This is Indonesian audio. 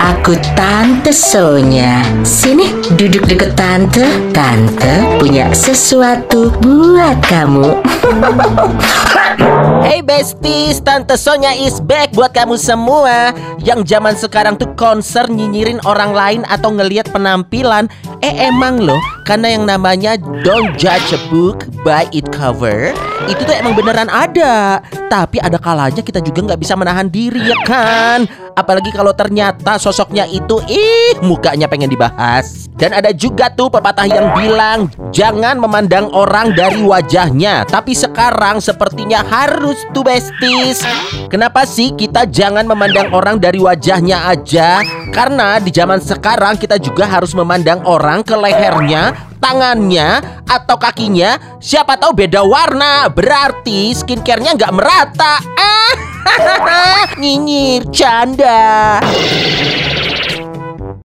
Aku Tante Sonya. Sini, duduk deket Tante. Tante punya sesuatu buat kamu. Hey besties, Tante Sonya is back buat kamu semua Yang zaman sekarang tuh konser nyinyirin orang lain atau ngeliat penampilan Eh emang loh, karena yang namanya don't judge a book by its cover Itu tuh emang beneran ada. Tapi ada kalanya kita juga nggak bisa menahan diri ya kan? Apalagi kalau ternyata sosoknya itu ih mukanya pengen dibahas. Dan ada juga tuh pepatah yang bilang Jangan memandang orang dari wajahnya Tapi sekarang sepertinya harus tuh besties. Kenapa sih kita jangan memandang orang dari wajahnya aja? Karena di zaman sekarang kita juga harus memandang orang ke lehernya Tangannya atau kakinya Siapa tahu beda warna. Berarti skincare-nya nggak merata. Ah, Nyinyir, canda